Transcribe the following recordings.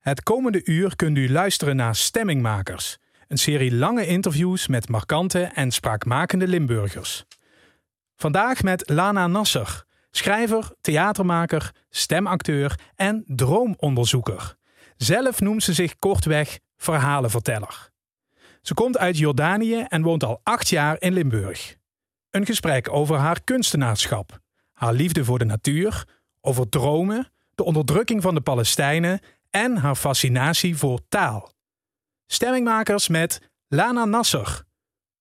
Het komende uur kunt u luisteren naar Stemmingmakers, een serie lange interviews met markante en spraakmakende Limburgers. Vandaag met Lana Nasser, schrijver, theatermaker, stemacteur en droomonderzoeker. Zelf noemt ze zich kortweg verhalenverteller. Ze komt uit Jordanië en woont al acht jaar in Limburg. Een gesprek over haar kunstenaarschap, haar liefde voor de natuur, over dromen, de onderdrukking van de Palestijnen en haar fascinatie voor taal. Stemmingmakers met Lana Nasser,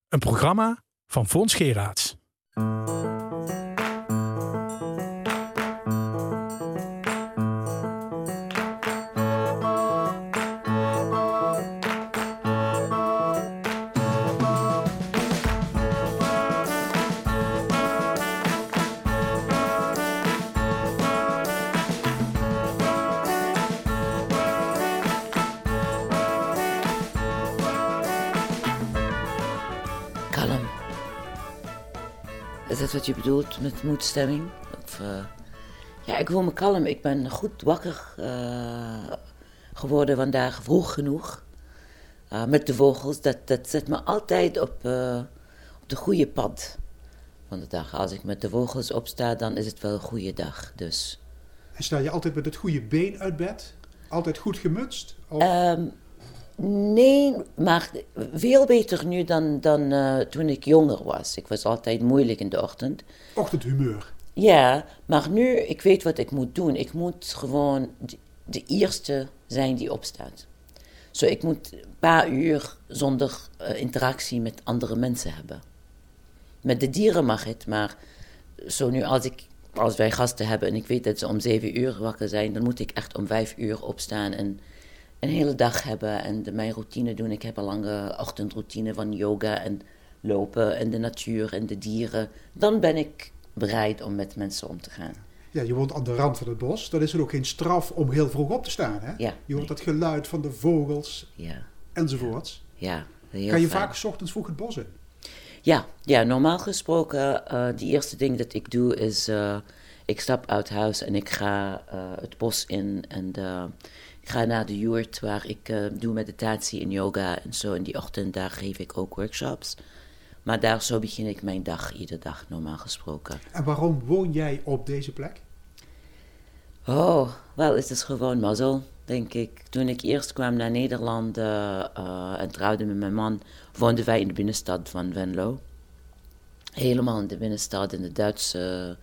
een programma van Fons Geraerts. Is dat wat je bedoelt met moedstemming? Of, eh, Ja, ik voel me kalm. Ik ben goed wakker eh, geworden vandaag, vroeg genoeg. Eh, met de vogels. Dat, dat zet me altijd op, op de goede pad van de dag. Als ik met de vogels opsta, dan is het wel een goede dag. Dus. En sta je altijd met het goede been uit bed? Altijd goed gemutst? Of... Ehm, nee, maar veel beter nu dan, dan eh, toen ik jonger was. Ik was altijd moeilijk in de ochtend. Ochtendhumeur. Ja, maar nu, ik weet wat ik moet doen. Ik moet gewoon de, de eerste zijn die opstaat. Zo, ik moet een paar uur zonder eh, interactie met andere mensen hebben. Met de dieren mag het, maar zo nu als, ik, als wij gasten hebben en ik weet dat ze om zeven uur wakker zijn, dan moet ik echt om vijf uur opstaan en een hele dag hebben en de, mijn routine doen. Ik heb een lange ochtendroutine van yoga en lopen en de natuur en de dieren. Dan ben ik bereid om met mensen om te gaan. Ja, je woont aan de rand van het bos. Dan is er ook geen straf om heel vroeg op te staan. Hè? Ja, Je hoort dat geluid van de vogels Ja, enzovoorts. ja. heel Kan je vaak 's ochtends vroeg het bos in? Ja, ja normaal gesproken, eh de eerste ding dat ik doe is, eh, ik stap uit huis en ik ga eh, het bos in en ik ga naar de yurt waar ik eh, doe meditatie en yoga en zo. In die ochtend daar geef ik ook workshops. Maar daar zo begin ik mijn dag, iedere dag normaal gesproken. En waarom woon jij op deze plek? Oh, wel, het is gewoon mazzel, denk ik. Toen ik eerst kwam naar Nederland eh, en trouwde met mijn man, woonden wij in de binnenstad van Venlo. Helemaal in de binnenstad, in de Duitse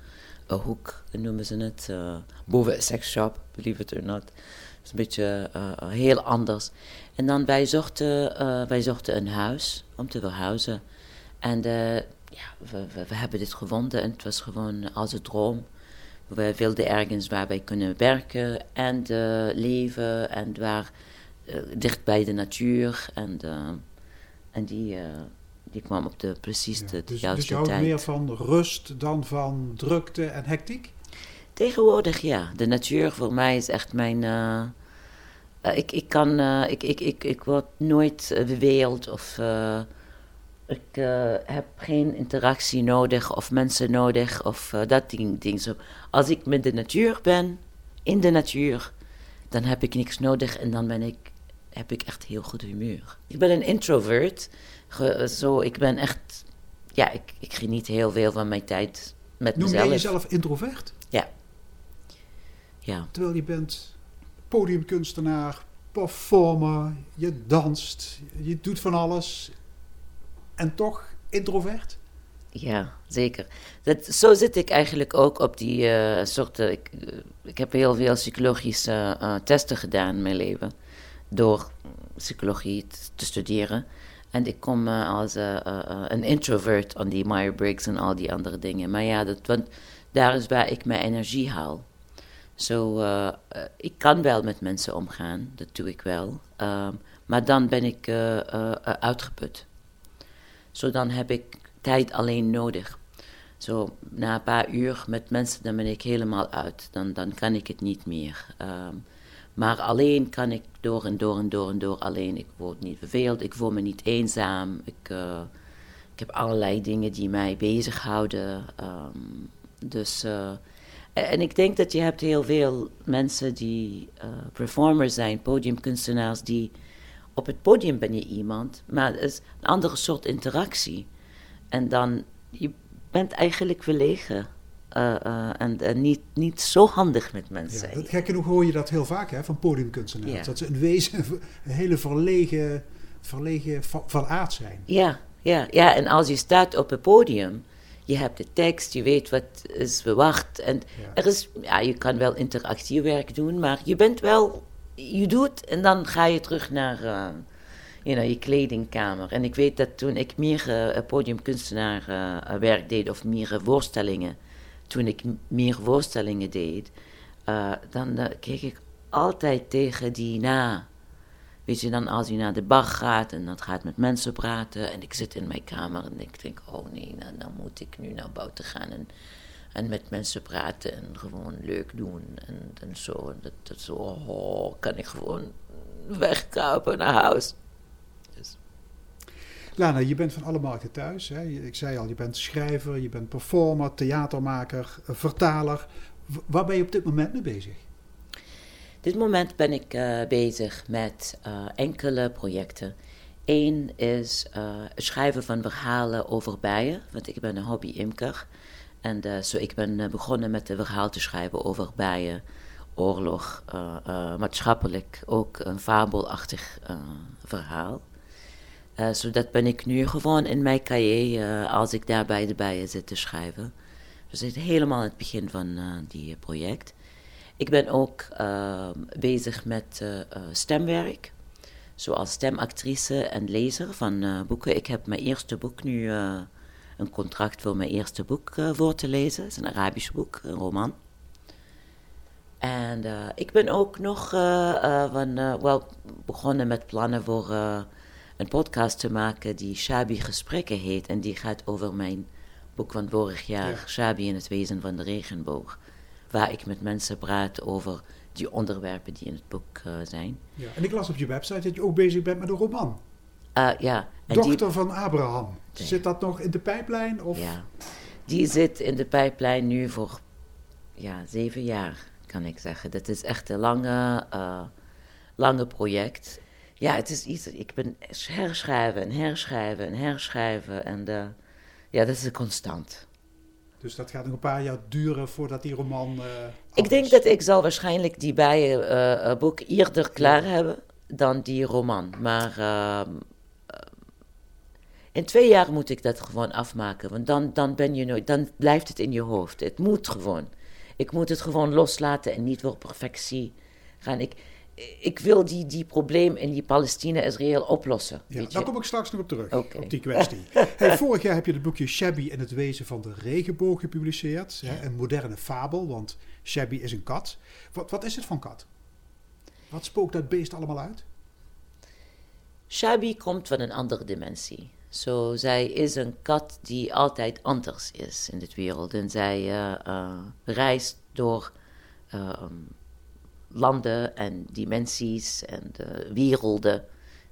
eh, hoek, noemen ze het. boven een seksshop, believe it or not. Is een beetje eh, heel anders. En dan wij zochten, eh, wij zochten een huis om te verhuizen. En eh, ja, we, we, we hebben dit gevonden en het was gewoon als een droom. We wilden ergens waar wij kunnen werken en eh, leven en waar eh, dicht bij de natuur. En, eh, en die, eh, die kwam op de precies de, Ja, de dus, dus juiste je houdt tijd. meer van rust dan van drukte en hectiek? Tegenwoordig ja. De natuur voor mij is echt mijn. eh, eh, ik, ik kan. eh, ik, ik, ik, ik word nooit beweeld of. ik heb geen interactie nodig of mensen nodig of dat ding, ding zo. Als ik met de natuur ben, in de natuur, dan heb ik niks nodig en dan ben ik, heb ik echt heel goed humeur. Ik ben een introvert. Ge- zo, ik ben echt. Ja, ik, ik geniet heel veel van mijn tijd met Noem mezelf. jij jezelf introvert? Ja. Terwijl je bent podiumkunstenaar, performer, je danst, je doet van alles. En toch introvert? Ja, zeker. Dat, zo zit ik eigenlijk ook op die eh soorten. Ik, eh, ik heb heel veel psychologische eh, testen gedaan in mijn leven. Door psychologie te studeren. En ik kom als een introvert aan die Myers-Briggs en al die andere dingen. Maar ja, dat, want daar is waar ik mijn energie haal. Zo, eh, eh, ik kan wel met mensen omgaan, dat doe ik wel. Ehm, maar dan ben ik eh, uitgeput. Zo dan heb ik tijd alleen nodig. Zo na een paar uur met mensen, dan ben ik helemaal uit. Dan, dan kan ik het niet meer. Ehm, maar alleen kan ik door en door en door en door alleen. Ik word niet verveeld, ik voel me niet eenzaam. Ik, ik heb allerlei dingen die mij bezighouden. Ehm, dus, En ik denk dat je hebt heel veel mensen die uh, performers zijn, podiumkunstenaars, die op het podium ben je iemand, maar het is een andere soort interactie. En dan, je bent eigenlijk verlegen. Uh, uh, en uh, niet, niet zo handig met mensen. Ja, dat, gek genoeg hoor je dat heel vaak hè, van podiumkunstenaars. Ja. Dat ze een wezen een hele verlegen, verlegen van aard zijn. Ja, ja, ja, en als je staat op het podium, je hebt de tekst, je weet wat is verwacht. En ja. er is, ja, je kan wel interactiewerk doen, maar je bent wel, je doet en dan ga je terug naar uh, you know, je kledingkamer. En ik weet dat toen ik meer uh, podiumkunstenaar uh, werk deed, of meer voorstellingen, toen ik meer voorstellingen deed, dan kreeg ik altijd tegen die na Weet je, dan als je naar de bar gaat en dat gaat met mensen praten en ik zit in mijn kamer en ik denk, oh nee, nou, dan moet ik nu naar buiten gaan en, en met mensen praten en gewoon leuk doen en, en zo. Dat, dat zo, oh, kan ik gewoon wegkruipen naar huis. Dus. Lana, je bent van alle markten thuis. Hè? Ik zei al, je bent schrijver, je bent performer, theatermaker, vertaler. Waar ben je op dit moment mee bezig? Dit moment ben ik uh, bezig met uh, enkele projecten. Eén is uh, het schrijven van verhalen over bijen, want ik ben een hobby-imker. En zo ik ben begonnen met een verhaal te schrijven over bijen, oorlog, maatschappelijk, ook een fabelachtig verhaal. zo dat ben ik nu gewoon in mijn cahier, als ik daar bij de bijen zit te schrijven. Dus het is helemaal het begin van die project. Ik ben ook uh, bezig met uh, stemwerk, zoals stemactrice en lezer van uh, boeken. Ik heb mijn eerste boek nu, een contract voor mijn eerste boek voor te lezen. Het is een Arabisch boek, een roman. En ik ben ook nog van, wel begonnen met plannen voor een podcast te maken die Shabi Gesprekken heet. En die gaat over mijn boek van vorig jaar, ja. Shabi in het wezen van de regenboog waar ik met mensen praat over die onderwerpen die in het boek uh, zijn. Ja, en ik las op je website dat je ook bezig bent met een roman. Uh, ja. En Dochter die... van Abraham. Nee. Zit dat nog in de pijplijn? Of? Ja, die zit in de pijplijn nu voor ja, zeven jaar, kan ik zeggen. Dat is echt een lange, uh, lange project. Ja, het is iets, ik ben herschrijven en herschrijven en herschrijven. En ja, dat is een constant. Dus dat gaat nog een paar jaar duren voordat die roman. Uh, ik denk dat ik zal waarschijnlijk die bijenboek uh, eerder klaar ja. hebben dan die roman. Maar uh, in twee jaar moet ik dat gewoon afmaken. Want dan, dan, ben je nooit, dan blijft het in je hoofd. Het moet gewoon. Ik moet het gewoon loslaten en niet voor perfectie gaan. Ik, ik wil die, die probleem in die Palestina-Israël oplossen. Ja, daar kom ik straks nog op terug, okay. op die kwestie. hey, vorig jaar heb je het boekje Shabby en het wezen van de regenboog gepubliceerd. Hè, een moderne fabel, want Shabby is een kat. Wat, wat is het van kat? Wat spookt dat beest allemaal uit? Shabby komt van een andere dimensie. Zo, so, zij is een kat die altijd anders is in de wereld. En zij uh, uh, reist door... Uh, landen en dimensies en de werelden,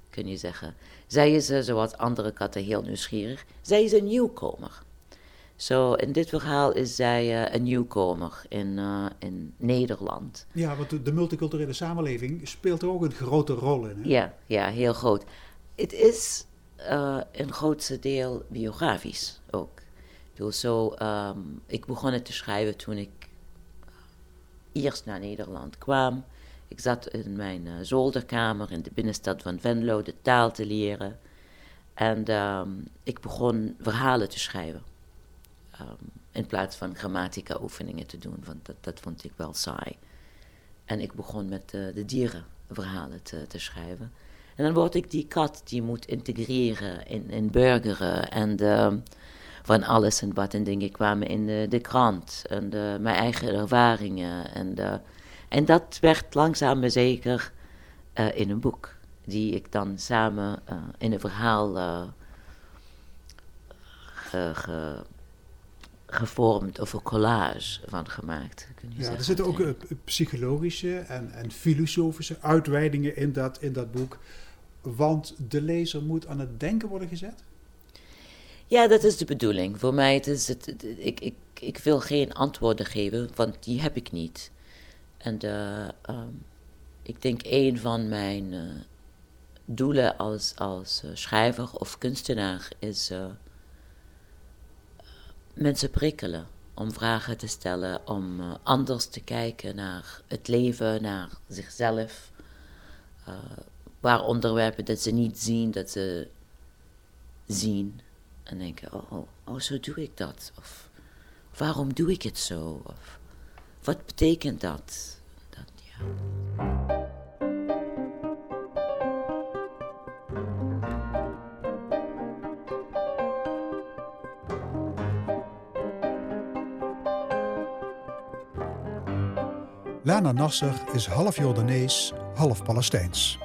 kun je zeggen. Zij is, uh, zoals andere katten, heel nieuwsgierig. Zij is een nieuwkomer. Zo, in dit verhaal is zij uh, een nieuwkomer in, uh, in Nederland. Ja, want de, de, multiculturele samenleving speelt er ook een grote rol in. Hè? Ja, ja, heel groot. Het is een grootste deel biografisch ook. Dus zo, um, ik begon het te schrijven toen ik eerst naar Nederland kwam. Ik zat in mijn uh, zolderkamer in de binnenstad van Venlo de taal te leren. En um, ik begon verhalen te schrijven. Um, in plaats van grammatica-oefeningen te doen, want dat, dat vond ik wel saai. En ik begon met uh, de dierenverhalen te, te schrijven. En dan word ik die kat die moet integreren in, in burgeren en de, van alles en wat en dingen kwamen in de, de krant en de, mijn eigen ervaringen. En, de, en dat werd langzaam maar zeker uh, in een boek, die ik dan samen uh, in een verhaal uh, ge, ge, gevormd of een collage van gemaakt. Kun je ja, zeggen. er zitten ook psychologische en, en filosofische uitweidingen in dat, in dat boek. Want de lezer moet aan het denken worden gezet? Ja, dat is de bedoeling. Voor mij het is het, ik, ik, ik wil geen antwoorden geven, want die heb ik niet. En uh, um, ik denk een van mijn uh, doelen als, als uh, schrijver of kunstenaar is mensen prikkelen. Om vragen te stellen, om anders te kijken naar het leven, naar zichzelf. waar onderwerpen dat ze niet zien, dat ze zien. En denken, oh, oh, oh, zo doe ik dat. Of waarom doe ik het zo? Of wat betekent dat? dat ja. Lana Nasser is half Jordanees, half Palestijns.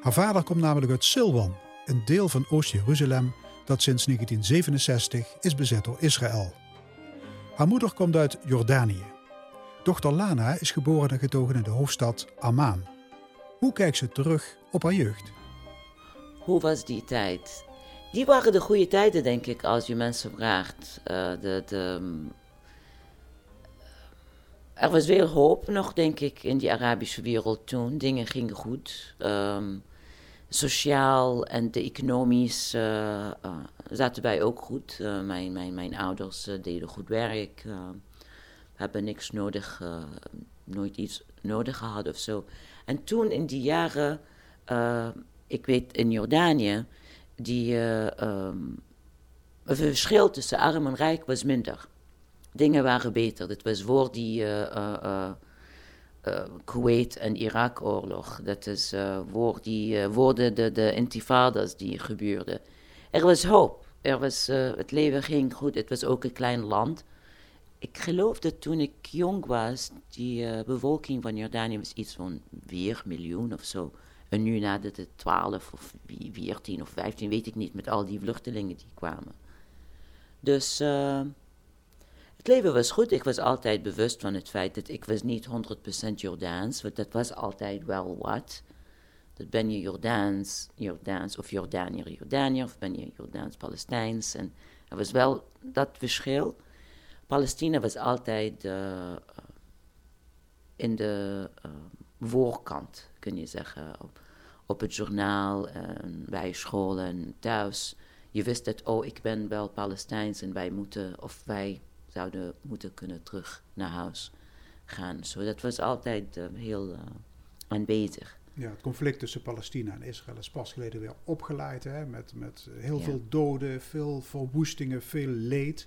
Haar vader komt namelijk uit Silwan, een deel van Oost-Jeruzalem dat sinds 1967 is bezet door Israël. Haar moeder komt uit Jordanië. Dochter Lana is geboren en getogen in de hoofdstad Amman. Hoe kijkt ze terug op haar jeugd? Hoe was die tijd? Die waren de goede tijden, denk ik, als je mensen vraagt. Uh, de, de, er was veel hoop nog, denk ik, in die Arabische wereld toen. Dingen gingen goed. Um, sociaal en de economisch uh, zaten wij ook goed. Uh, mijn, mijn, mijn ouders deden goed werk. hebben niks nodig, nooit iets nodig gehad of zo. En toen in die jaren, ik weet in Jordanië, die, het verschil tussen arm en rijk was minder. Dingen waren beter. Dit was voor die uh, Kuwait- en Irak-oorlog. Dat is uh, voor, die, uh, voor de, de, de intifadas die gebeurden. Er was hoop. Er was, het leven ging goed. Het was ook een klein land. Ik geloof dat toen ik jong was, die bevolking van Jordanië was iets van 4 miljoen of zo. En nu nadat het 12 of 14 of 15, weet ik niet, met al die vluchtelingen die kwamen. Dus het leven was goed. Ik was altijd bewust van het feit dat ik was niet 100% Jordaans, want dat was altijd wel wat. Dat ben je Jordaans, Jordaans of Jordaniër, Jordaniër, of ben je Jordaans, Palestijns. En er was wel dat verschil. Palestina was altijd uh, in de uh, voorkant, kun je zeggen, op, op het journaal, en bij scholen en thuis. Je wist dat, oh, ik ben wel Palestijns en wij moeten, of wij zouden moeten kunnen terug naar huis gaan. Zo, dat was altijd uh, heel uh, aanwezig. Ja, het conflict tussen Palestina en Israël is pas geleden weer opgeleid. Hè, met, met heel veel doden, veel verwoestingen, veel leed.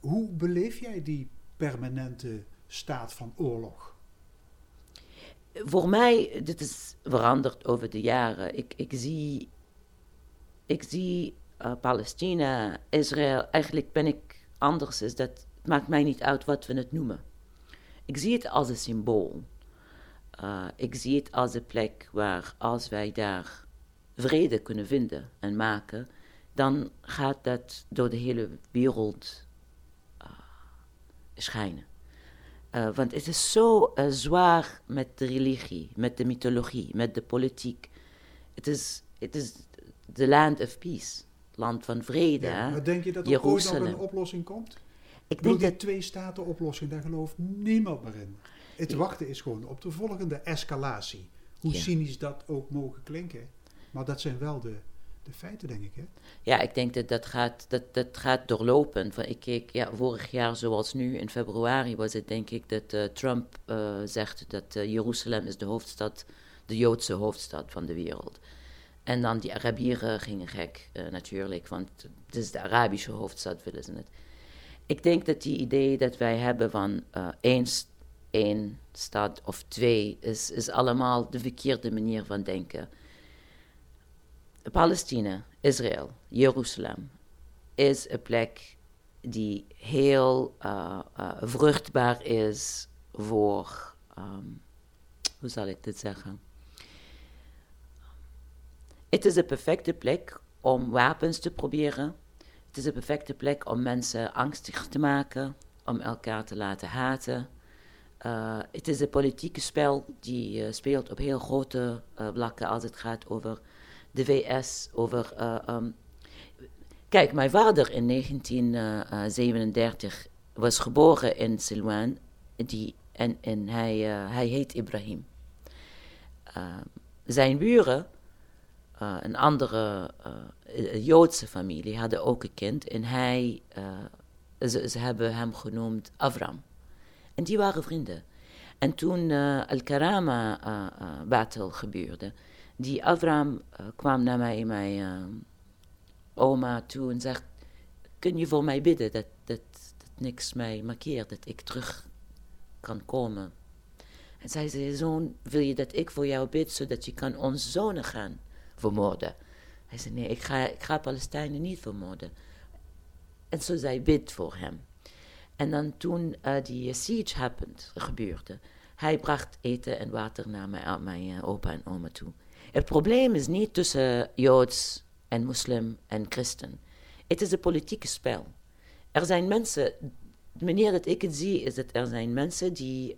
Hoe beleef jij die permanente staat van oorlog? Voor mij, dit is veranderd over de jaren. Ik, ik zie, ik zie uh, Palestina, Israël, eigenlijk ben ik anders is, dat maakt mij niet uit wat we het noemen. Ik zie het als een symbool. Uh, ik zie het als een plek waar als wij daar vrede kunnen vinden en maken, dan gaat dat door de hele wereld uh, schijnen. Uh, want het is zo zwaar met de religie, met de mythologie, met de politiek. Het is, het is the land of peace land van vrede. Ja, maar denk je dat er ooit nog een oplossing komt? Ik denk die dat... twee staten oplossing, daar gelooft niemand meer in. Het wachten is gewoon op de volgende escalatie. Hoe cynisch dat ook mogen klinken. Maar dat zijn wel de, de feiten, denk ik. Hè? Ja, ik denk dat dat gaat, dat, dat gaat doorlopen. Ik keek, ja, vorig jaar zoals nu, in februari was het denk ik dat uh, Trump uh, zegt dat uh, Jeruzalem is de hoofdstad, de Joodse hoofdstad van de wereld. En dan die Arabieren gingen gek, uh, natuurlijk, want het is de Arabische hoofdstad, willen ze het. Ik denk dat die idee dat wij hebben van uh, één, één stad of twee, is, is allemaal de verkeerde manier van denken. Palestina, Israël, Jeruzalem, is een plek die heel uh, vruchtbaar is voor, um, hoe zal ik dit zeggen? Het is de perfecte plek om wapens te proberen. Het is de perfecte plek om mensen angstig te maken, om elkaar te laten haten. Uh, het is een politieke spel die uh, speelt op heel grote uh, vlakken als het gaat over de VS, over... Um, Kijk, mijn vader in 1937 was geboren in Silwan die, en, en hij, hij heet Ibrahim. zijn buren uh, een andere uh, Joodse familie hadden ook een kind en hij, ze, ze, hebben hem genoemd Avram. En die waren vrienden. En toen Al-Karama-battle gebeurde, die Avram kwam naar mij, mijn oma toe en zegt, kun je voor mij bidden dat, dat, dat niks mij markeert, dat ik terug kan komen. En zij zei, zoon, wil je dat ik voor jou bid, zodat je kan onze zonen gaan vermoorden. Hij zei, nee, ik ga, ik ga Palestijnen niet vermoorden. En zo zei bid voor hem. En dan toen uh, die siege gebeurde, hij bracht eten en water naar mijn, mijn uh, opa en oma toe. Het probleem is niet tussen Joods en moslim en christen. Het is een politieke spel. Er zijn mensen, de manier dat ik het zie, is dat er zijn mensen die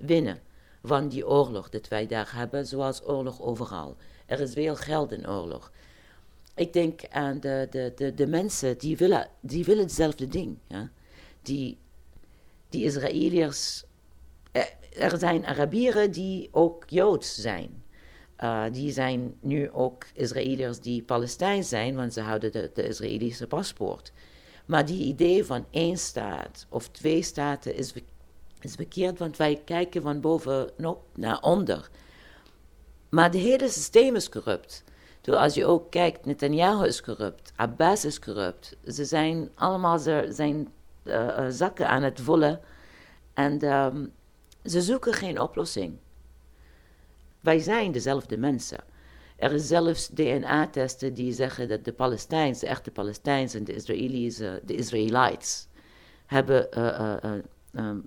winnen van die oorlog dat wij daar hebben, zoals oorlog overal. Er is veel geld in oorlog. Ik denk aan de, de, de, de mensen die willen, die willen hetzelfde ding. Ja? Die, die Israëliërs. Eh, er zijn Arabieren die ook Joods zijn. Uh, die zijn nu ook Israëliërs die Palestijn zijn, want ze houden de, Israëlische paspoort. Maar die idee van één staat of twee staten is, is verkeerd, want wij kijken van bovenop naar onder. Maar het hele systeem is corrupt. Dus als je ook kijkt, Netanyahu is corrupt, Abbas is corrupt. Ze zijn allemaal zijn uh, zakken aan het vullen en um, ze zoeken geen oplossing. Wij zijn dezelfde mensen. Er is zelfs DNA-testen die zeggen dat de Palestijns, de echte Palestijns en de Israëli's, de Israëlites, hebben um,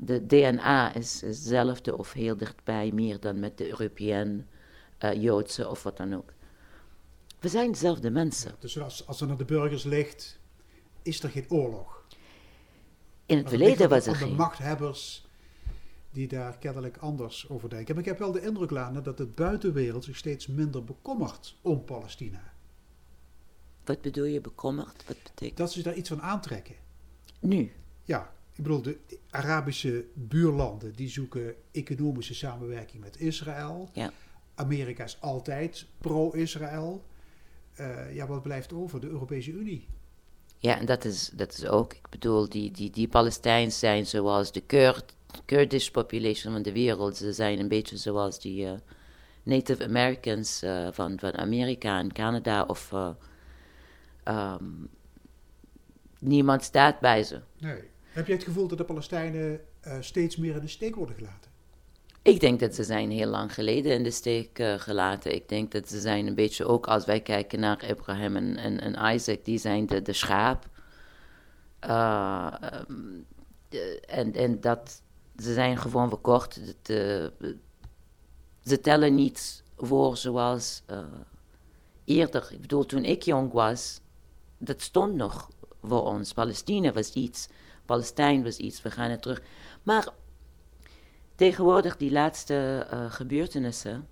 de DNA is hetzelfde of heel dichtbij, meer dan met de Europeaan, uh, Joodse of wat dan ook. We zijn dezelfde mensen. dus als, als er naar de burgers ligt, is er geen oorlog. In het verleden was er geen. de machthebbers die daar kennelijk anders over denken. Maar ik heb wel de indruk, Lana, dat de buitenwereld zich steeds minder bekommert om Palestina. Wat bedoel je bekommerd? Wat betekent dat? ze daar iets van aantrekken. Nu? Ja, ik bedoel, de Arabische buurlanden die zoeken economische samenwerking met Israël. Ja. Amerika is altijd pro-Israël. Uh, ja, wat blijft over? De Europese Unie. Ja, en dat is, dat is ook, ik bedoel, die, die, die Palestijns zijn zoals de Kurd, Kurdish population van de wereld. Ze zijn een beetje zoals die uh, Native Americans uh, van, van Amerika en Canada. Of um, niemand staat bij ze. Nee. Heb je het gevoel dat de Palestijnen uh, steeds meer in de steek worden gelaten? Ik denk dat ze zijn heel lang geleden in de steek uh, gelaten. Ik denk dat ze zijn een beetje ook als wij kijken naar Abraham en, en, Isaac, die zijn de, de schaap. Uh, en, en dat ze zijn gewoon verkocht. De, ze tellen niet voor zoals eerder. Ik bedoel, toen ik jong was, dat stond nog voor ons. Palestina was iets Palestijn was iets, we gaan het terug. Maar tegenwoordig, die laatste uh, gebeurtenissen,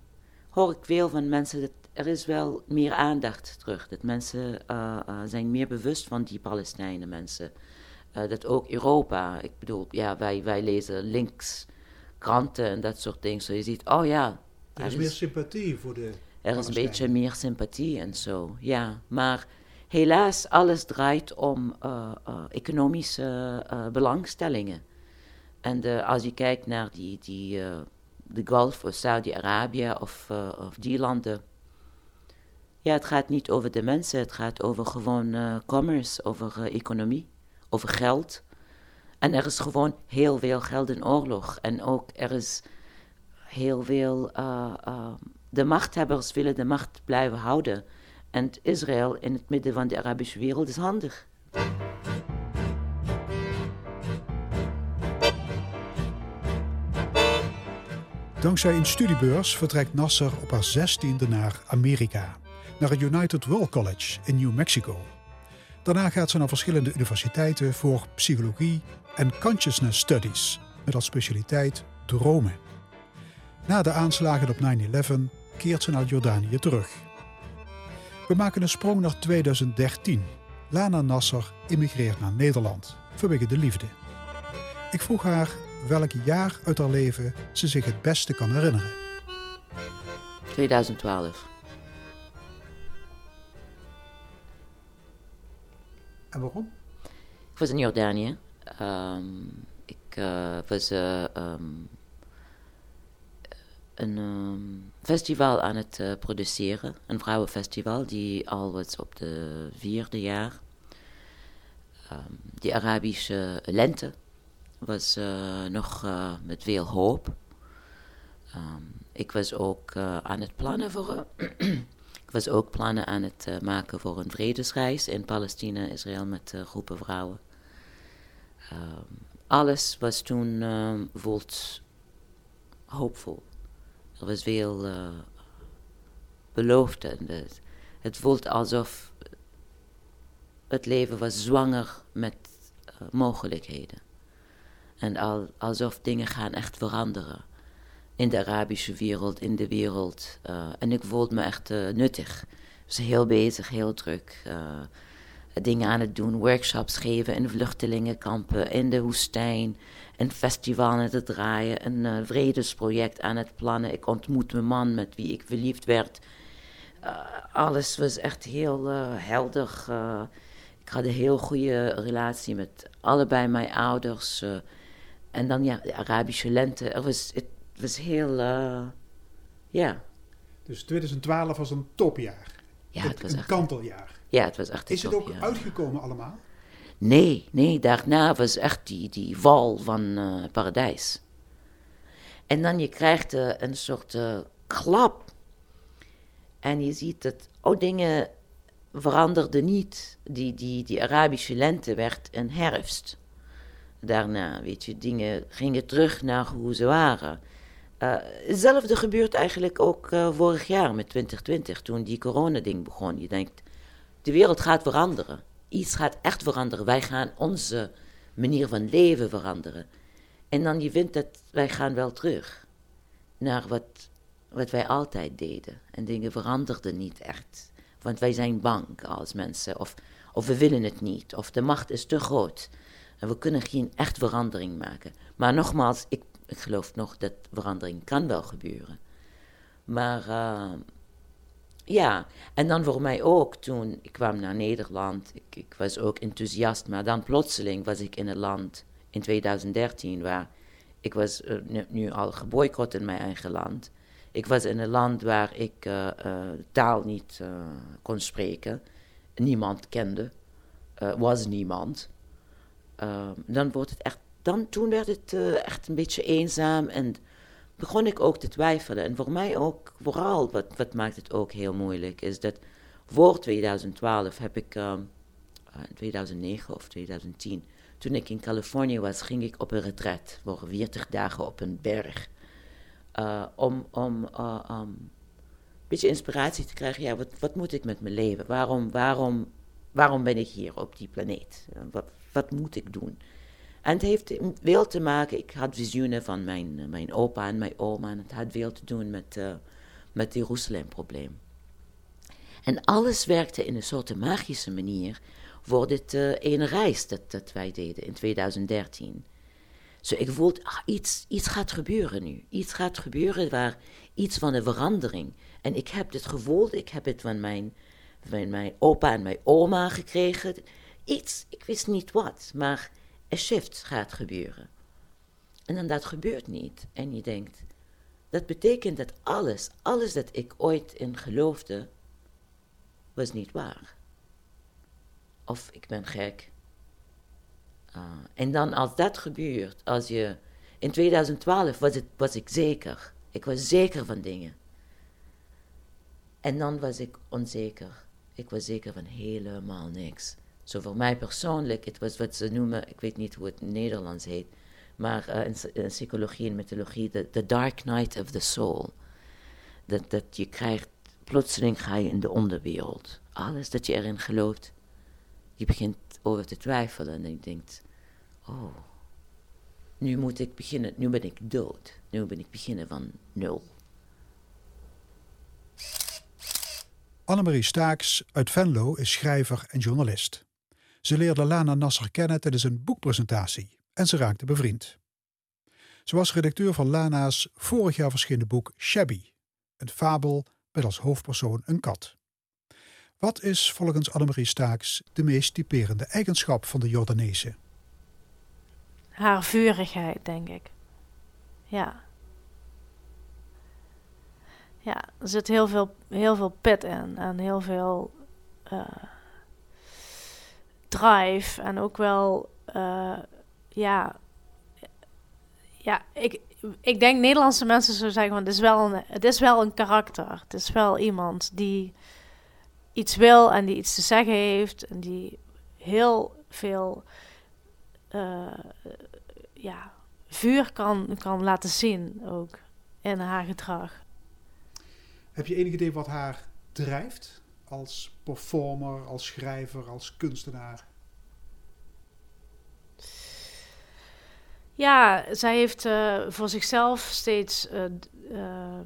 hoor ik veel van mensen dat er is wel meer aandacht terug. Dat mensen uh, uh, zijn meer bewust van die Palestijnen mensen. dat ook Europa, ik bedoel, ja, wij, wij lezen links kranten en dat soort dingen. Zo je ziet, oh ja. Er is, meer sympathie voor de. Er is een beetje meer sympathie en zo, ja. Maar helaas alles draait om uh, uh, economische uh, belangstellingen. En als je kijkt naar die, die, de Golf of Saudi-Arabië of, of die landen. Ja, het gaat niet over de mensen, het gaat over gewoon commerce, over economie, over geld. En er is gewoon heel veel geld in oorlog. En ook er is heel veel. de machthebbers willen de macht blijven houden. En Israël in het midden van de Arabische wereld is handig. Dankzij een studiebeurs vertrekt Nasser op haar zestiende naar Amerika, naar het United World College in New Mexico. Daarna gaat ze naar verschillende universiteiten voor psychologie en consciousness studies, met als specialiteit dromen. Na de aanslagen op 9-11 keert ze naar Jordanië terug. We maken een sprong naar 2013. Lana Nasser immigreert naar Nederland vanwege de liefde. Ik vroeg haar welk jaar uit haar leven ze zich het beste kan herinneren. 2012. En waarom? Ik was in Jordanië. Ehm, ik uh, was uh, um, een um, festival aan het uh, produceren. Een vrouwenfestival die al op de vierde jaar. die Arabische lente was nog met veel hoop. ik was ook aan het plannen voor ik was ook plannen aan het maken voor een vredesreis in Palestina, Israël met groepen vrouwen. Um, alles was toen um, voelt hoopvol. Er was veel uh, beloofde. Het, voelt alsof het leven was zwanger met mogelijkheden. En al, alsof dingen gaan echt veranderen in de Arabische wereld, in de wereld. Uh, en ik voelde me echt nuttig. Dus heel bezig, heel druk. Uh, dingen aan het doen, workshops geven in vluchtelingenkampen, in de woestijn. Een festival aan het draaien, een vredesproject aan het plannen. Ik ontmoet mijn man met wie ik verliefd werd. alles was echt heel helder. ik had een heel goede relatie met allebei mijn ouders. en dan ja, de Arabische lente. Er was, het, was heel, uh, ja. Dus 2012 was een topjaar. Ja, het was een echt, kanteljaar. Ja, het was echt Is het ook uitgekomen allemaal? Nee, nee, daarna was echt die, die val van uh, paradijs. En dan je krijgt uh, een soort uh, klap. En je ziet dat, oh, dingen veranderden niet. Die, die, die Arabische lente werd een herfst. Daarna, weet je, dingen gingen terug naar hoe ze waren. Uh, hetzelfde gebeurt eigenlijk ook vorig jaar met 2020, toen die coronading begon. Je denkt, de wereld gaat veranderen. Iets gaat echt veranderen. Wij gaan onze manier van leven veranderen. En dan je vindt dat wij gaan wel terug naar wat, wat wij altijd deden. En dingen veranderden niet echt. Want wij zijn bang als mensen. Of, of we willen het niet. Of de macht is te groot. En we kunnen geen echt verandering maken. Maar nogmaals, ik geloof nog dat verandering kan wel gebeuren. Maar uh, ja, en dan voor mij ook toen ik kwam naar Nederland. Ik, ik, was ook enthousiast, maar dan plotseling was ik in een land in 2013 waar ik was uh, nu, al geboycott in mijn eigen land. Ik was in een land waar ik uh, taal niet kon spreken. Niemand kende. was niemand. Ehm, dan wordt het echt dan, toen werd het echt een beetje eenzaam en begon ik ook te twijfelen. En voor mij ook, vooral, wat, wat maakt het ook heel moeilijk, is dat voor 2012 heb ik, uh, in 2009 of 2010, toen ik in Californië was, ging ik op een retret voor 40 dagen op een berg. Uh, om om een beetje inspiratie te krijgen. Ja, wat, wat moet ik met mijn leven? Waarom, waarom, waarom ben ik hier op die planeet? wat, wat moet ik doen? En het heeft veel te maken, ik had visioenen van mijn, eh, mijn opa en mijn oma. En het had veel te doen met, uh, met het Jeruzalem-probleem. En alles werkte in een soort magische manier voor dit uh, ene reis dat, dat wij deden in 2013. Zo, ik voelde, ah, iets, iets gaat gebeuren nu. Iets gaat gebeuren waar iets van een verandering. En ik heb dit gevoeld, ik heb het van mijn, van mijn opa en mijn oma gekregen. Iets, ik wist niet wat, maar een shift gaat gebeuren. En dan dat gebeurt niet. En je denkt, dat betekent dat alles, alles dat ik ooit in geloofde, was niet waar. Of ik ben gek. Uh, en dan als dat gebeurt, als je... In 2012 was, het, was ik zeker. Ik was zeker van dingen. En dan was ik onzeker. Ik was zeker van helemaal niks. Zo voor mij persoonlijk, het was wat ze noemen, ik weet niet hoe het in Nederlands heet, maar in, psychologie en mythologie, de dark night of the soul. Dat, dat je krijgt, plotseling ga je in de onderwereld. Alles dat je erin gelooft, je begint over te twijfelen en je denkt, oh, nu moet ik beginnen, nu ben ik dood. Nu ben ik beginnen van nul. Annemarie Staaks uit Venlo is schrijver en journalist. Ze leerde Lana Nasser kennen tijdens een boekpresentatie en ze raakte bevriend. Ze was redacteur van Lana's vorig jaar verschenen boek Shabby, een fabel met als hoofdpersoon een kat. Wat is volgens Annemarie Staaks de meest typerende eigenschap van de Jordaanese? Haar vurigheid, denk ik. Ja. Ja, er zit heel veel, heel veel pit in en heel veel uh, drive en ook wel, uh, ja, ja, ik, ik denk Nederlandse mensen zo zeggen, want het is, wel een, het is wel een karakter. Het is wel iemand die iets wil en die iets te zeggen heeft en die heel veel uh, ja, vuur kan, kan laten zien ook in haar gedrag. Heb je enig idee wat haar drijft als performer, als schrijver, als kunstenaar? Ja, zij heeft uh, voor zichzelf steeds. Uh, uh,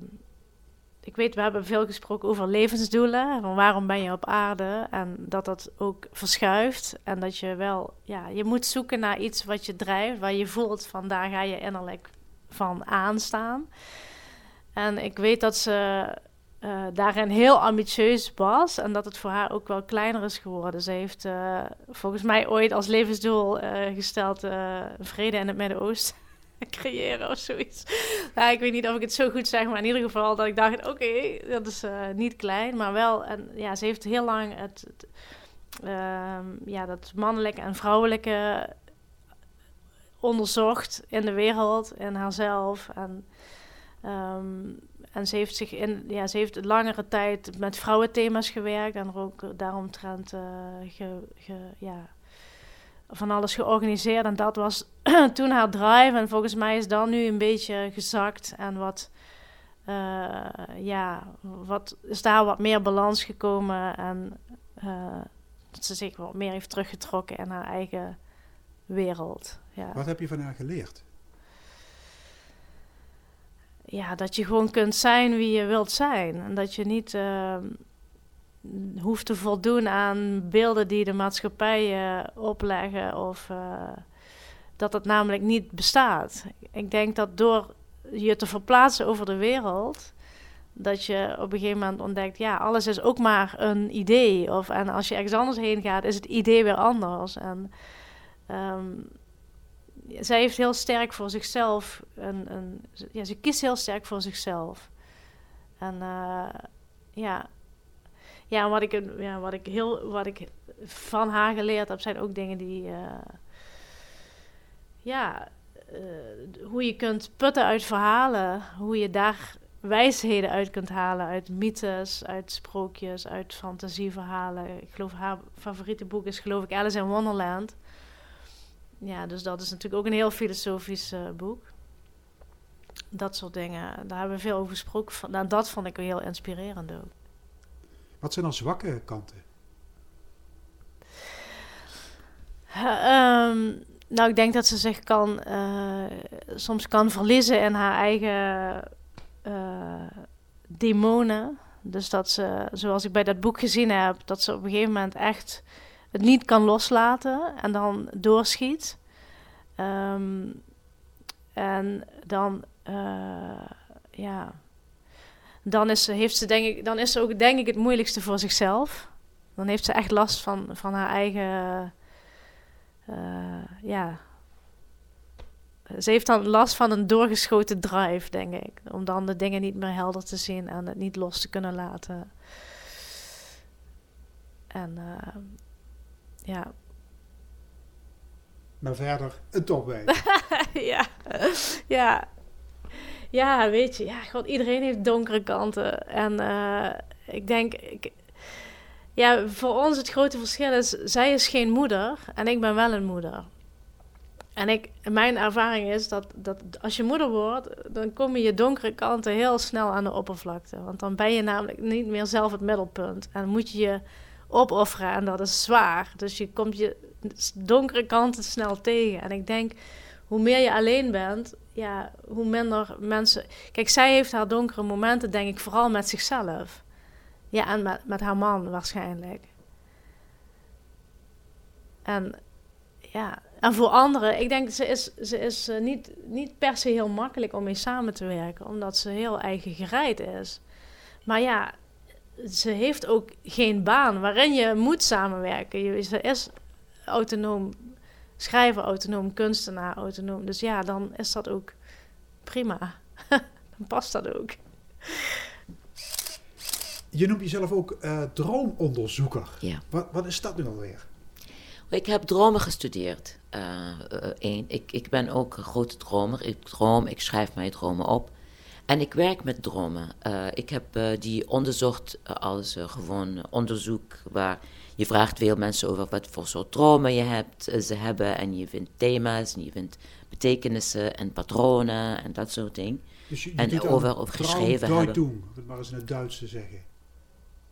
ik weet, we hebben veel gesproken over levensdoelen. Van waarom ben je op aarde? En dat dat ook verschuift. En dat je wel, ja, je moet zoeken naar iets wat je drijft, waar je voelt van daar ga je innerlijk van aanstaan. En ik weet dat ze uh, daarin heel ambitieus was en dat het voor haar ook wel kleiner is geworden. Ze heeft uh, volgens mij ooit als levensdoel uh, gesteld vrede in het Midden-Oosten creëren of zoiets. Nou, ik weet niet of ik het zo goed zeg, maar in ieder geval dat ik dacht, oké, dat is niet klein, maar wel. En ja, ze heeft heel lang het, ehm, ja, dat mannelijke en vrouwelijke onderzocht in de wereld, in haarzelf en um, en ze heeft zich in, ja, ze heeft langere tijd met vrouwenthema's gewerkt en er ook daaromtrent uh, ja, van alles georganiseerd. En dat was toen haar drive. En volgens mij is dat nu een beetje gezakt. En wat, uh, ja, wat is daar wat meer balans gekomen. En uh, dat ze zich wat meer heeft teruggetrokken in haar eigen wereld. Ja. Wat heb je van haar geleerd? Ja, dat je gewoon kunt zijn wie je wilt zijn. En dat je niet uh, hoeft te voldoen aan beelden die de maatschappij opleggen. Of uh, dat het namelijk niet bestaat. Ik denk dat door je te verplaatsen over de wereld. Dat je op een gegeven moment ontdekt, ja, alles is ook maar een idee. Of, en als je ergens anders heen gaat, is het idee weer anders. En um, zij heeft heel sterk voor zichzelf. Een, een, ja, ze kiest heel sterk voor zichzelf. En uh, ja. Ja, wat ik, ja, wat ik heel wat ik van haar geleerd heb, zijn ook dingen die. Uh, ja, uh, hoe je kunt putten uit verhalen, hoe je daar wijsheden uit kunt halen uit mythes, uit sprookjes, uit fantasieverhalen. Ik geloof haar favoriete boek is geloof ik Alice in Wonderland ja, dus dat is natuurlijk ook een heel filosofisch uh, boek. Dat soort dingen, daar hebben we veel over gesproken. Nou, dat vond ik heel inspirerend ook. Wat zijn dan zwakke kanten? Uh, nou, ik denk dat ze zich kan, uh, soms kan verliezen in haar eigen uh, demonen. Dus dat ze, zoals ik bij dat boek gezien heb, dat ze op een gegeven moment echt het niet kan loslaten en dan doorschiet. Um, en dan, uh, ja, dan is, ze, heeft ze denk ik, dan is ze ook denk ik het moeilijkste voor zichzelf. Dan heeft ze echt last van, van haar eigen, uh, ja. Ze heeft dan last van een doorgeschoten drive, denk ik. Om dan de dingen niet meer helder te zien en het niet los te kunnen laten. En uh, ja. Maar verder een topwijn. ja. ja. Ja, weet je. Ja, God, iedereen heeft donkere kanten. En uh, ik denk... Ik, ja, voor ons het grote verschil is... Zij is geen moeder en ik ben wel een moeder. En ik, mijn ervaring is dat, dat als je moeder wordt, dan komen je donkere kanten heel snel aan de oppervlakte. Want dan ben je namelijk niet meer zelf het middelpunt. En moet je je opofferen en dat is zwaar. Dus je komt je donkere kanten snel tegen. En ik denk, hoe meer je alleen bent, ja, hoe minder mensen. Kijk, zij heeft haar donkere momenten, denk ik, vooral met zichzelf. Ja, en met, met haar man waarschijnlijk. En ja, en voor anderen, ik denk, ze is, ze is uh, niet, niet per se heel makkelijk om mee samen te werken, omdat ze heel eigen gereid is. Maar ja, ze heeft ook geen baan waarin je moet samenwerken. Je, ze is autonoom schrijver, autonoom kunstenaar, autonoom. Dus ja, dan is dat ook prima. dan past dat ook. Je noemt jezelf ook uh, droomonderzoeker. Ja. Wat, wat is dat nu alweer? Ik heb dromen gestudeerd. Uh, ik, ik ben ook een grote dromer. Ik droom, ik schrijf mijn dromen op. En ik werk met dromen. Uh, ik heb die onderzocht als gewoon onderzoek waar je vraagt veel mensen over wat voor soort dromen je hebt, ze hebben. En je vindt thema's en je vindt betekenissen en patronen en dat soort dingen. Dus je, en over, over geschreven hebben. Doen, maar eens in het Duits te zeggen.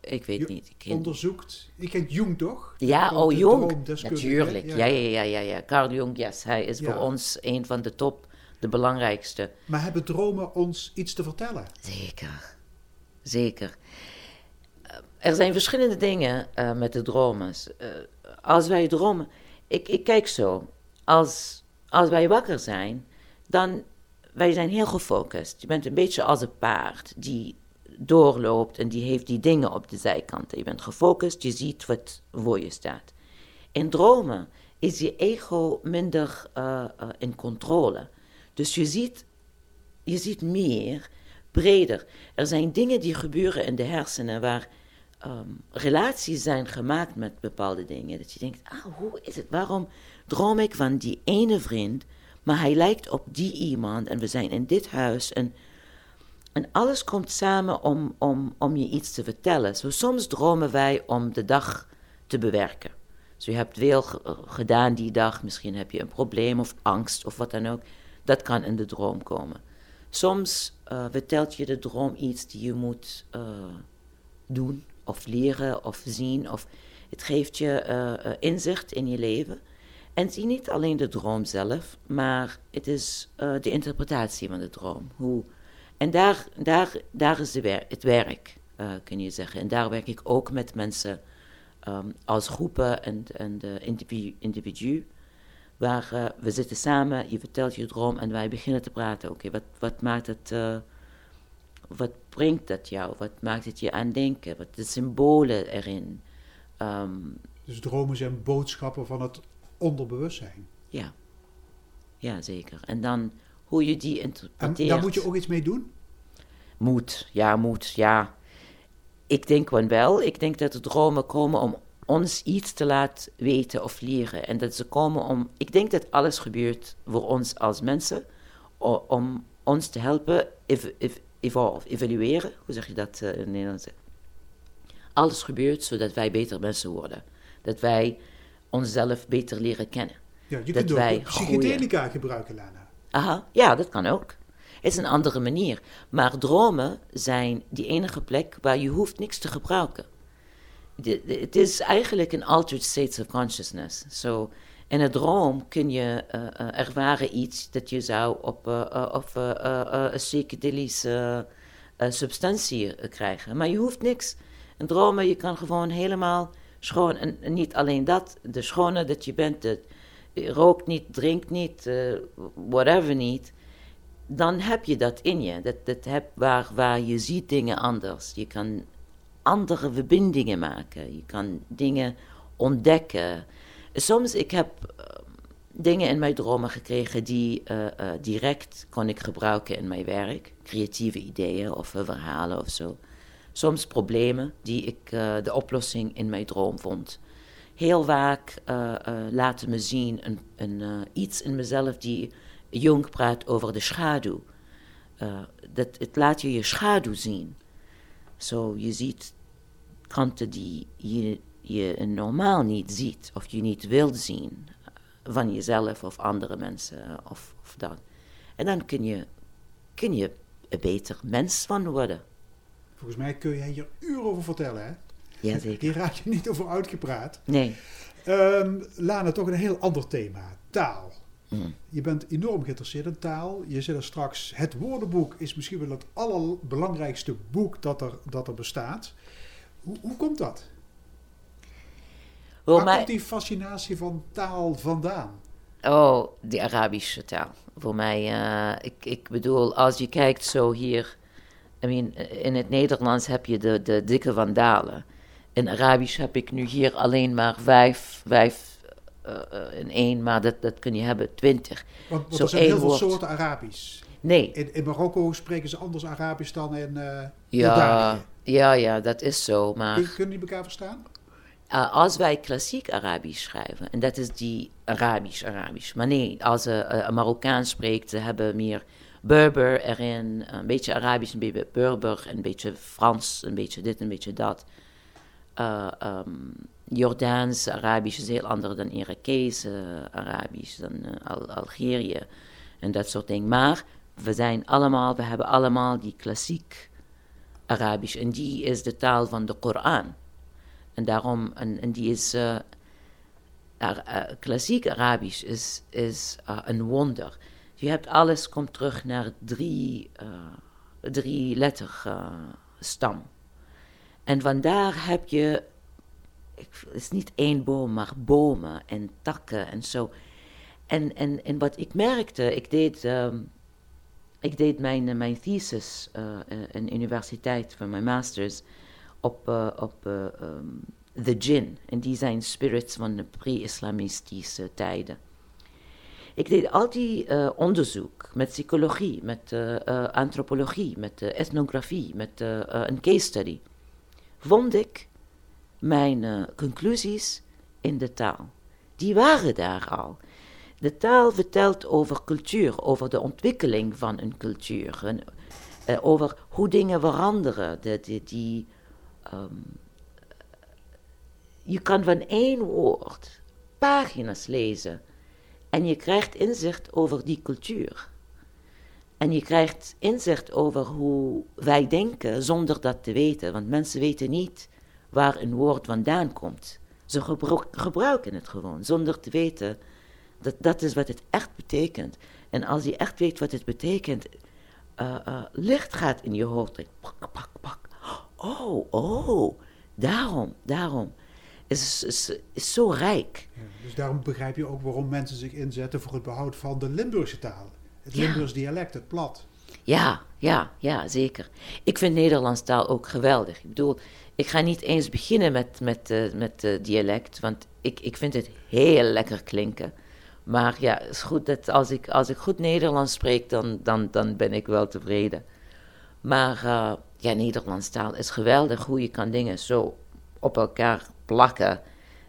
Ik weet je niet. Ik onderzoekt. Je kent Jung toch? Ja, oh Jung. Natuurlijk. Ja. Ja, ja, ja, ja, Carl Jung, yes. Hij is voor ons een van de top, de belangrijkste. Maar hebben dromen ons iets te vertellen? Zeker. Zeker. Eh, er zijn verschillende dingen uh, met de dromen. Uh, als wij dromen. Ik, ik kijk zo. Als, als wij wakker zijn, dan. Wij zijn heel gefocust. Je bent een beetje als een paard die doorloopt en die heeft die dingen op de zijkanten. Je bent gefocust, je ziet wat voor je staat. In dromen is je ego minder uh, in controle. Dus je ziet, je ziet meer, breder. Er zijn dingen die gebeuren in de hersenen waar um, relaties zijn gemaakt met bepaalde dingen. Dat je denkt, ah, hoe is het? Waarom droom ik van die ene vriend, maar hij lijkt op die iemand en we zijn in dit huis en en alles komt samen om, om, om je iets te vertellen. Zo soms dromen wij om de dag te bewerken. Zo je hebt veel gedaan die dag, misschien heb je een probleem of angst of wat dan ook. Dat kan in de droom komen. Soms uh, vertelt je de droom iets die je moet uh, doen of leren of zien. Of het geeft je uh, inzicht in je leven. En zie niet alleen de droom zelf, maar het is de interpretatie van de droom. Hoe en daar, daar, daar is het werk, kun je zeggen. En daar werk ik ook met mensen um, als groepen en, en individu, individu waar uh, we zitten samen, je vertelt je droom en wij beginnen te praten. Oké, wat, wat maakt het, uh, wat brengt dat jou? Wat maakt het je aan denken? Wat de symbolen erin? Um, dus dromen zijn boodschappen van het onderbewustzijn? Ja, ja zeker. En dan hoe je die interpreteert. En daar moet je ook iets mee doen? Moet, ja, moet, ja. Ik denk wel. Ik denk dat de dromen komen om ons iets te laten weten of leren. En dat ze komen om. Ik denk dat alles gebeurt voor ons als mensen. Om ons te helpen ev evolve, evalueren. Hoe zeg je dat uh, in het Nederlands? Alles gebeurt zodat wij beter mensen worden. Dat wij onszelf beter leren kennen. Ja, je dat kunt wij ook psychedelica gebruiken, Lana. Aha, ja, dat kan ook. Het is een andere manier. Maar dromen zijn die enige plek waar je hoeft niks te gebruiken. Het is eigenlijk een altered state of consciousness. So, in een droom kun je uh, uh, ervaren iets dat je zou op, op een psychedelische substantie krijgen. Maar je hoeft niks. In dromen, je kan gewoon helemaal schoon. En, niet alleen dat, de schone dat je bent, de, rookt niet, drinkt niet, whatever niet, dan heb je dat in je. Dat, dat heb waar, waar je ziet dingen anders. Je kan andere verbindingen maken. Je kan dingen ontdekken. Soms, ik heb uh, dingen in mijn dromen gekregen die uh, direct kon ik gebruiken in mijn werk. Creatieve ideeën of verhalen of zo. Soms problemen die ik de oplossing in mijn droom vond heel vaak laten me zien een, een, iets in mezelf die jong praat over de schaduw. dat, het laat je je schaduw zien. Zo, je ziet kanten die je, je normaal niet ziet of je niet wilt zien van jezelf of andere mensen of, of dat. En dan kun je, kun je een beter mens van worden. Volgens mij kun je hier uren over vertellen, hè? Ja, zeker. Hier raak je niet over uitgepraat. Nee. Um, Lana, toch een heel ander thema. Taal. Mm. Je bent enorm geïnteresseerd in taal. Je zit er straks. Het woordenboek is misschien wel het allerbelangrijkste boek dat er, dat er bestaat. Hoe, hoe komt dat? Waar mij... komt die fascinatie van taal vandaan? Oh, die Arabische taal. Voor mij, uh, ik, ik bedoel, als je kijkt zo hier... I mean, in het Nederlands heb je de, de dikke vandalen. In Arabisch heb ik nu hier alleen maar vijf, vijf uh, in één, maar dat, dat kun je hebben twintig. Want, want er zijn heel veel soorten Arabisch. Nee. In, in, Marokko spreken ze anders Arabisch dan in uh, ja, Ja, ja, dat is zo, maar... Kun, kunnen die elkaar verstaan? Uh, als wij klassiek Arabisch schrijven, en dat is die Arabisch-Arabisch. Maar nee, als uh, Marokkaan spreekt, ze hebben meer Berber erin, een beetje Arabisch, een beetje Berber, een beetje Frans, een beetje dit, een beetje dat. Uh, Jordaans Arabisch is heel anders dan Irakees Arabisch, dan Al Algerië en dat soort dingen. Maar we zijn allemaal, we hebben allemaal die klassiek Arabisch en die is de taal van de Koran. En daarom, en, die is, uh, klassiek Arabisch is, is uh, een wonder. Je hebt alles, komt terug naar drie, drie letter stam. En vandaar heb je, het is niet één boom, maar bomen en takken en zo. En, en, en wat ik merkte, ik deed, um, ik deed mijn, mijn thesis uh, in de universiteit voor mijn masters op, uh, op um, de jinn. En die zijn spirits van de pre-islamistische tijden. Ik deed altijd uh, onderzoek met psychologie, met antropologie, met ethnografie, met een case study. Vond ik mijn conclusies in de taal. Die waren daar al. De taal vertelt over cultuur, over de ontwikkeling van een cultuur, en, uh, over hoe dingen veranderen. De, die, um, je kan van één woord pagina's lezen en je krijgt inzicht over die cultuur. En je krijgt inzicht over hoe wij denken zonder dat te weten, want mensen weten niet waar een woord vandaan komt. Ze gebruiken het gewoon zonder te weten dat, dat is wat het echt betekent. En als je echt weet wat het betekent, uh, uh, licht gaat in je hoofd. Pak, pak, pak. Oh, oh, daarom, daarom. Is, is, is zo rijk. Dus daarom begrijp je ook waarom mensen zich inzetten voor het behoud van de Limburgse taal. Het Limburgs dialect, het plat. Ja, ja, ja, zeker. Ik vind Nederlands taal ook geweldig. Ik bedoel, ik ga niet eens beginnen met, met, uh, met uh, dialect, want ik, ik vind het heel lekker klinken. Maar ja, het is goed dat als ik, als ik goed Nederlands spreek, dan, dan, dan ben ik wel tevreden. Maar uh, ja, Nederlands taal is geweldig hoe je kan dingen zo op elkaar plakken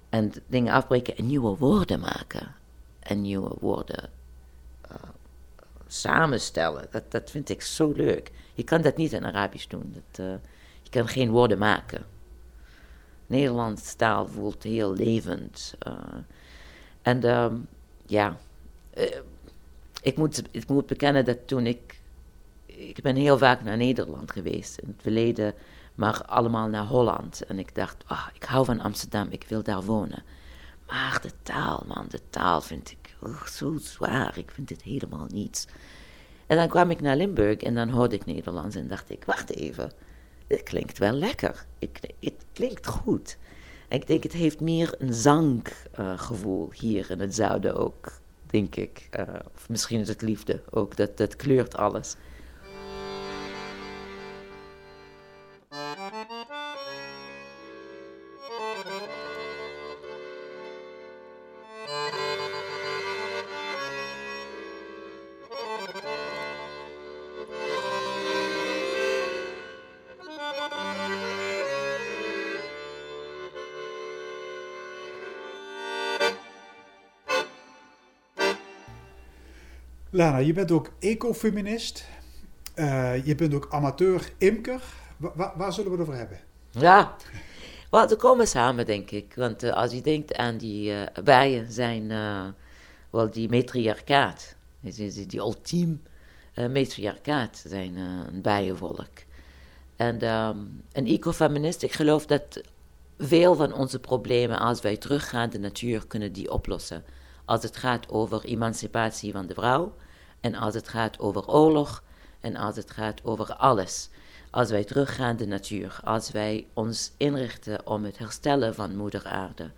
en dingen afbreken en nieuwe woorden maken. En nieuwe woorden samenstellen. Dat, dat vind ik zo leuk. Je kan dat niet in Arabisch doen. Dat, uh, je kan geen woorden maken. Nederlands taal voelt heel levend. en um, ja, uh, ik, moet, ik moet bekennen dat toen ik. Ik ben heel vaak naar Nederland geweest in het verleden, maar allemaal naar Holland. En ik dacht, oh, ik hou van Amsterdam, ik wil daar wonen. Maar de taal, man, de taal vind ik zo zwaar. Ik vind het helemaal niets. En dan kwam ik naar Limburg en dan hoorde ik Nederlands en dacht ik, wacht even, dit klinkt wel lekker. Ik, het klinkt goed. Ik denk, het heeft meer een zanggevoel uh, hier in het zuiden ook, denk ik. Uh, of misschien is het liefde ook, dat, dat kleurt alles. Lana, je bent ook ecofeminist. Uh, je bent ook amateur-imker. Wa waar zullen we het over hebben? Ja, well, we komen samen, denk ik. Want uh, als je denkt aan die uh, bijen, zijn wel die matriarchaat. Die, die ultiem matriarchaat zijn een bijenvolk. En um, een ecofeminist, ik geloof dat veel van onze problemen, als wij teruggaan de natuur, kunnen die oplossen als het gaat over emancipatie van de vrouw en als het gaat over oorlog en als het gaat over alles. Als wij teruggaan de natuur, als wij ons inrichten om het herstellen van moeder aarde.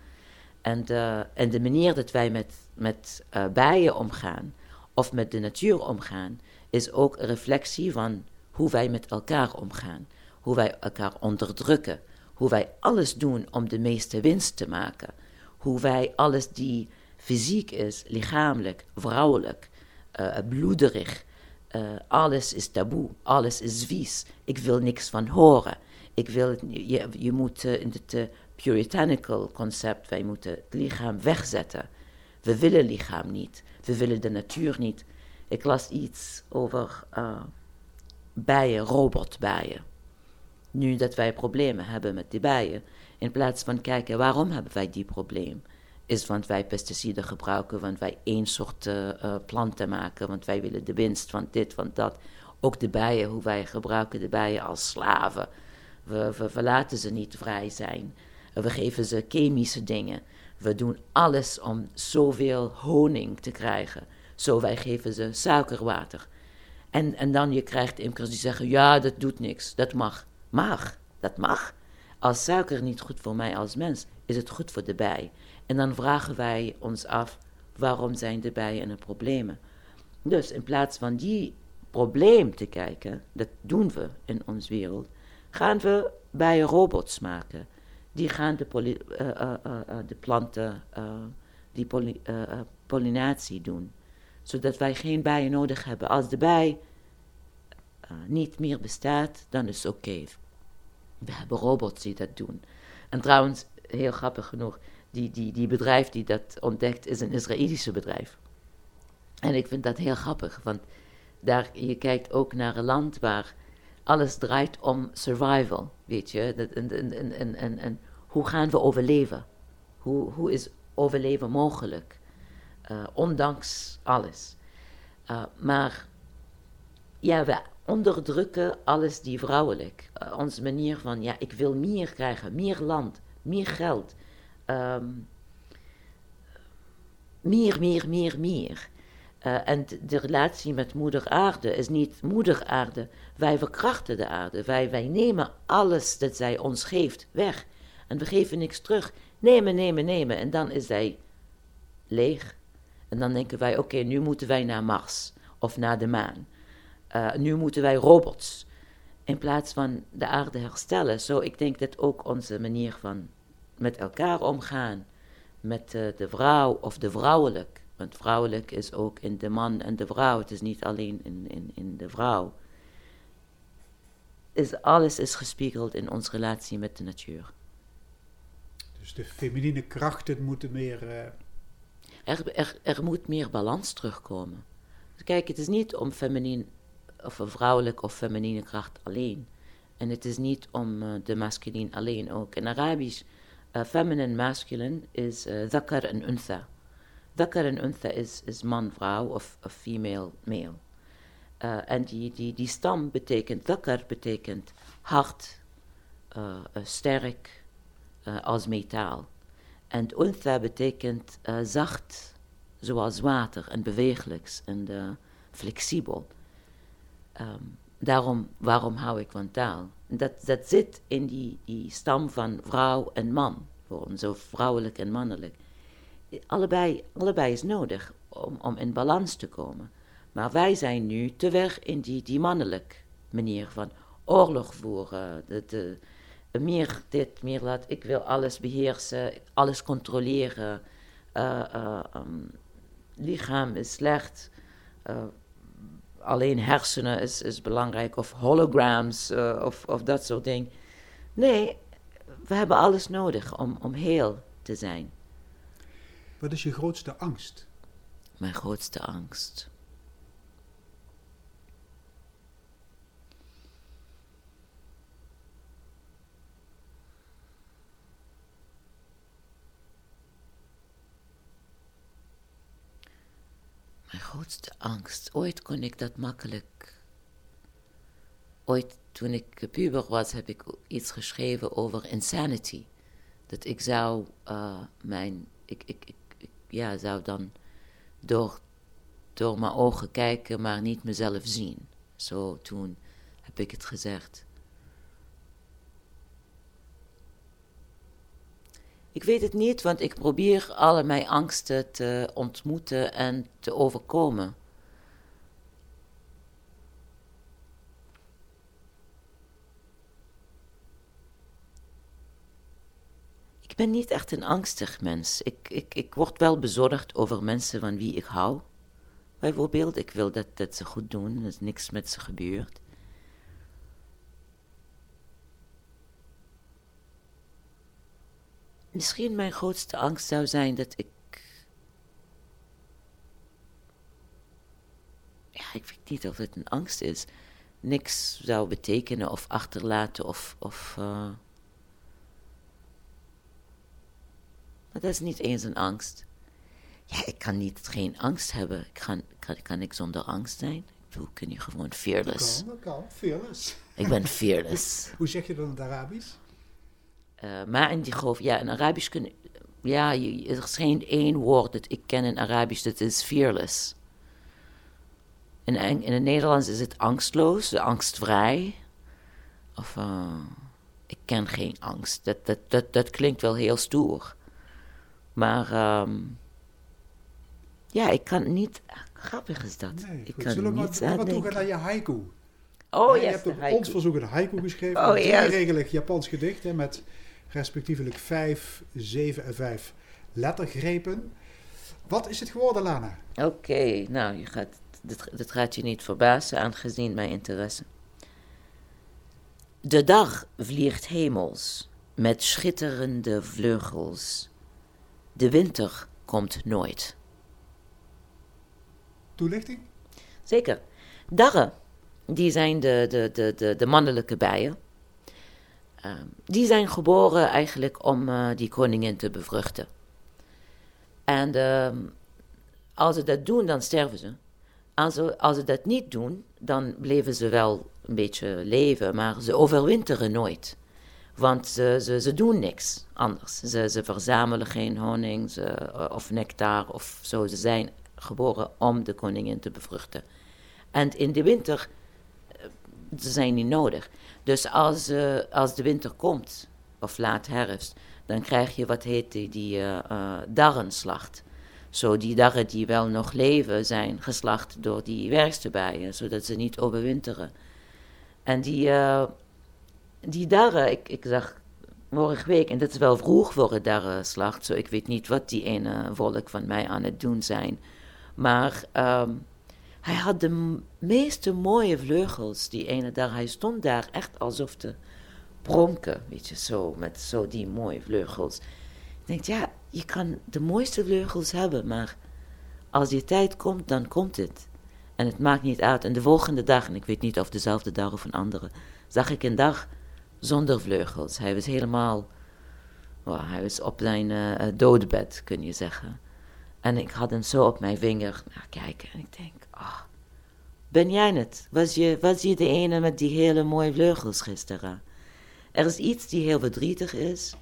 En de, en de manier dat wij met, met uh, bijen omgaan, of met de natuur omgaan, is ook een reflectie van hoe wij met elkaar omgaan. Hoe wij elkaar onderdrukken. Hoe wij alles doen om de meeste winst te maken. Hoe wij alles die fysiek is, lichamelijk, vrouwelijk, uh, bloederig, uh, alles is taboe, alles is vies. Ik wil niks van horen. Ik wil, je, je moet in het puritanical concept, wij moeten het lichaam wegzetten. We willen lichaam niet. We willen de natuur niet. Ik las iets over bijen, robotbijen. Nu dat wij problemen hebben met die bijen, in plaats van kijken waarom hebben wij die probleem, is want wij pesticiden gebruiken, want wij één soort uh, planten maken, want wij willen de winst van dit, van dat. Ook de bijen, hoe wij gebruiken de bijen als slaven. We, we, we laten ze niet vrij zijn. We geven ze chemische dingen. We doen alles om zoveel honing te krijgen. Zo wij geven ze suikerwater. En, en dan je krijgt imkers die zeggen, ja, dat doet niks, dat mag. Mag, dat mag. Als suiker niet goed voor mij als mens, is het goed voor de bij. En dan vragen wij ons af, waarom zijn de bijen een problemen? Dus in plaats van die probleem te kijken, dat doen we in onze wereld, gaan we bijen robots maken. Die gaan de, uh, uh, uh, de planten, die pollinatie doen zodat wij geen bijen nodig hebben. Als de bij niet meer bestaat, dan is het oké. We hebben robots die dat doen. En trouwens, heel grappig genoeg, die, die, die bedrijf die dat ontdekt is een Israëlische bedrijf. En ik vind dat heel grappig, want daar, je kijkt ook naar een land waar alles draait om survival, weet je. En, en, en, en, en hoe gaan we overleven? Hoe, hoe is overleven mogelijk? Uh, ondanks alles. Uh, maar ja, we onderdrukken alles die vrouwelijk. Uh, onze manier van, ja, ik wil meer krijgen, meer land, meer geld. Um, meer, meer, meer, meer. en de relatie met moeder aarde is niet moeder aarde. Wij verkrachten de aarde. Wij, wij nemen alles dat zij ons geeft weg. En we geven niks terug. Nemen, nemen, nemen. En dan is zij leeg. En dan denken wij, oké, nu moeten wij naar Mars of naar de maan. Uh, nu moeten wij robots. In plaats van de aarde herstellen. Zo, ik denk dat ook onze manier van met elkaar omgaan, met uh, de vrouw of de vrouwelijk. Want vrouwelijk is ook in de man en de vrouw. Het is niet alleen in, in, in de vrouw. Is, alles is gespiegeld in onze relatie met de natuur. Dus de feminine krachten moeten meer uh, er, er, er moet meer balans terugkomen. Kijk, het is niet om feminien of een vrouwelijke of feminine kracht alleen. En het is niet om uh, de masculin alleen ook. In Arabisch, uh, feminine masculine is uh, en untha. Dhakar en untha is, is man, vrouw of, of female, male. Uh, en die, die, die stam betekent, dhakar betekent hard, sterk, als metaal. En untha betekent zacht, zoals water, en bewegelijks en flexibel. Um, daarom, waarom hou ik van taal? Dat, dat zit in die, die stam van vrouw en man, gewoon zo vrouwelijk en mannelijk. Allebei, allebei is nodig om, om in balans te komen. Maar wij zijn nu te weg in die, die mannelijke manier van oorlog voeren, meer dit, meer dat. Ik wil alles beheersen, alles controleren. Uh, lichaam is slecht. Uh, alleen hersenen is, is belangrijk. Of holograms of, of dat soort dingen. Nee, we hebben alles nodig om, om heel te zijn. Wat is je grootste angst? Mijn grootste angst. Mijn grootste angst. Ooit kon ik dat makkelijk. Ooit toen ik puber was, heb ik iets geschreven over insanity. Dat ik zou uh, mijn. Ik, ik, ik, ja, zou dan door, door mijn ogen kijken, maar niet mezelf zien. Zo toen heb ik het gezegd. Ik weet het niet, want ik probeer alle mijn angsten te ontmoeten en te overkomen. Ik ben niet echt een angstig mens. Ik, ik, ik word wel bezorgd over mensen van wie ik hou. Bijvoorbeeld, ik wil dat, ze goed doen, dat niks met ze gebeurt. Misschien mijn grootste angst zou zijn dat ik. Ja, ik weet niet of het een angst is. Niks zou betekenen of achterlaten of. of uh... Maar dat is niet eens een angst. Ja, ik kan niet geen angst hebben. Ik kan, kan, kan ik zonder angst zijn? Ik bedoel, kun je gewoon fearless. Dat kan, dat kan. Fearless. Ik ben fearless. Hoe zeg je dat in het Arabisch? Uh, maar in die geloof, ja, in Arabisch kun ja, je, er is geen één woord dat ik ken in Arabisch, dat is fearless. In, in het Nederlands is het angstloos, angstvrij. Of, uh, ik ken geen angst. Dat, dat, dat, dat klinkt wel heel stoer. Maar, um, ja, ik kan niet, grappig is dat. Nee, ik kan Zullen we niet maar, maar toe naar je haiku? Oh, ja, yes, je hebt op haiku. ons verzoek een haiku geschreven. Oh, een yes. regelig Japans gedicht hè, met respectievelijk vijf, zeven en vijf lettergrepen. Wat is het geworden, Lana? Oké, nou, je gaat, dit, dit gaat je niet verbazen, aangezien mijn interesse. De dag vliegt hemels met schitterende vleugels. De winter komt nooit. Toelichting? Zeker. Darren, die zijn de, de, de, de, de mannelijke bijen. Um, die zijn geboren eigenlijk om uh, die koningin te bevruchten. En um, als ze dat doen, dan sterven ze. Als, ze. als ze dat niet doen, dan blijven ze wel een beetje leven, maar ze overwinteren nooit. Want ze, ze, ze doen niks anders. Ze, ze verzamelen geen honing ze, of nectar of zo. Ze zijn geboren om de koningin te bevruchten. En in de winter, ze zijn niet nodig. Dus als, uh, als de winter komt, of laat herfst, dan krijg je wat heet die, die uh, uh, darrenslacht. Zo die darren die wel nog leven zijn geslacht door die werksterbijen, zodat ze niet overwinteren. En die, die darren, ik, ik zag vorige week, en dat is wel vroeg voor een darrenslacht, zo ik weet niet wat die ene volk van mij aan het doen zijn. Maar um, hij had de meeste mooie vleugels, die ene dag. Hij stond daar echt alsof te pronken, weet je, zo, met zo die mooie vleugels. Ik denk, ja, je kan de mooiste vleugels hebben, maar als die tijd komt, dan komt het. En het maakt niet uit. En de volgende dag, en ik weet niet of dezelfde dag of een andere, zag ik een dag zonder vleugels. Hij was helemaal, hij was op zijn uh, doodbed, kun je zeggen. En ik had hem zo op mijn vinger naar kijken. En ik denk, oh, ben jij het? Was je, was je de ene met die hele mooie vleugels gisteren? Er is iets die heel verdrietig is,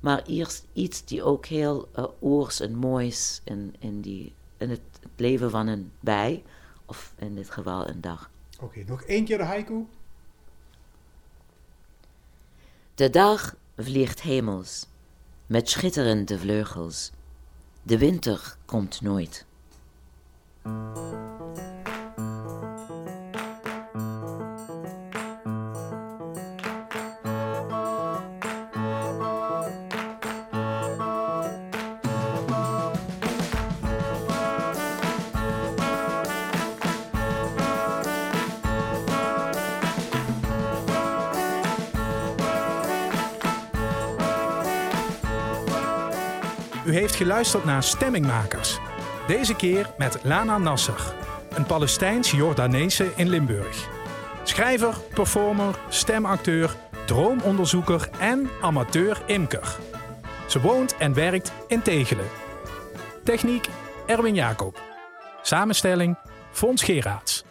maar eerst iets die ook heel uh, oors en moois in, in, die, in het, het, leven van een bij, of in dit geval een dag. Oké, okay, nog één keer de haiku. De dag vliegt hemels met schitterende vleugels. De winter komt nooit. U heeft geluisterd naar Stemmingmakers. Deze keer met Lana Nasser, een Palestijns-Jordaanese in Limburg. Schrijver, performer, stemacteur, droomonderzoeker en amateur-imker. Ze woont en werkt in Tegelen. Techniek Erwin Jacob. Samenstelling Fons Geraerts.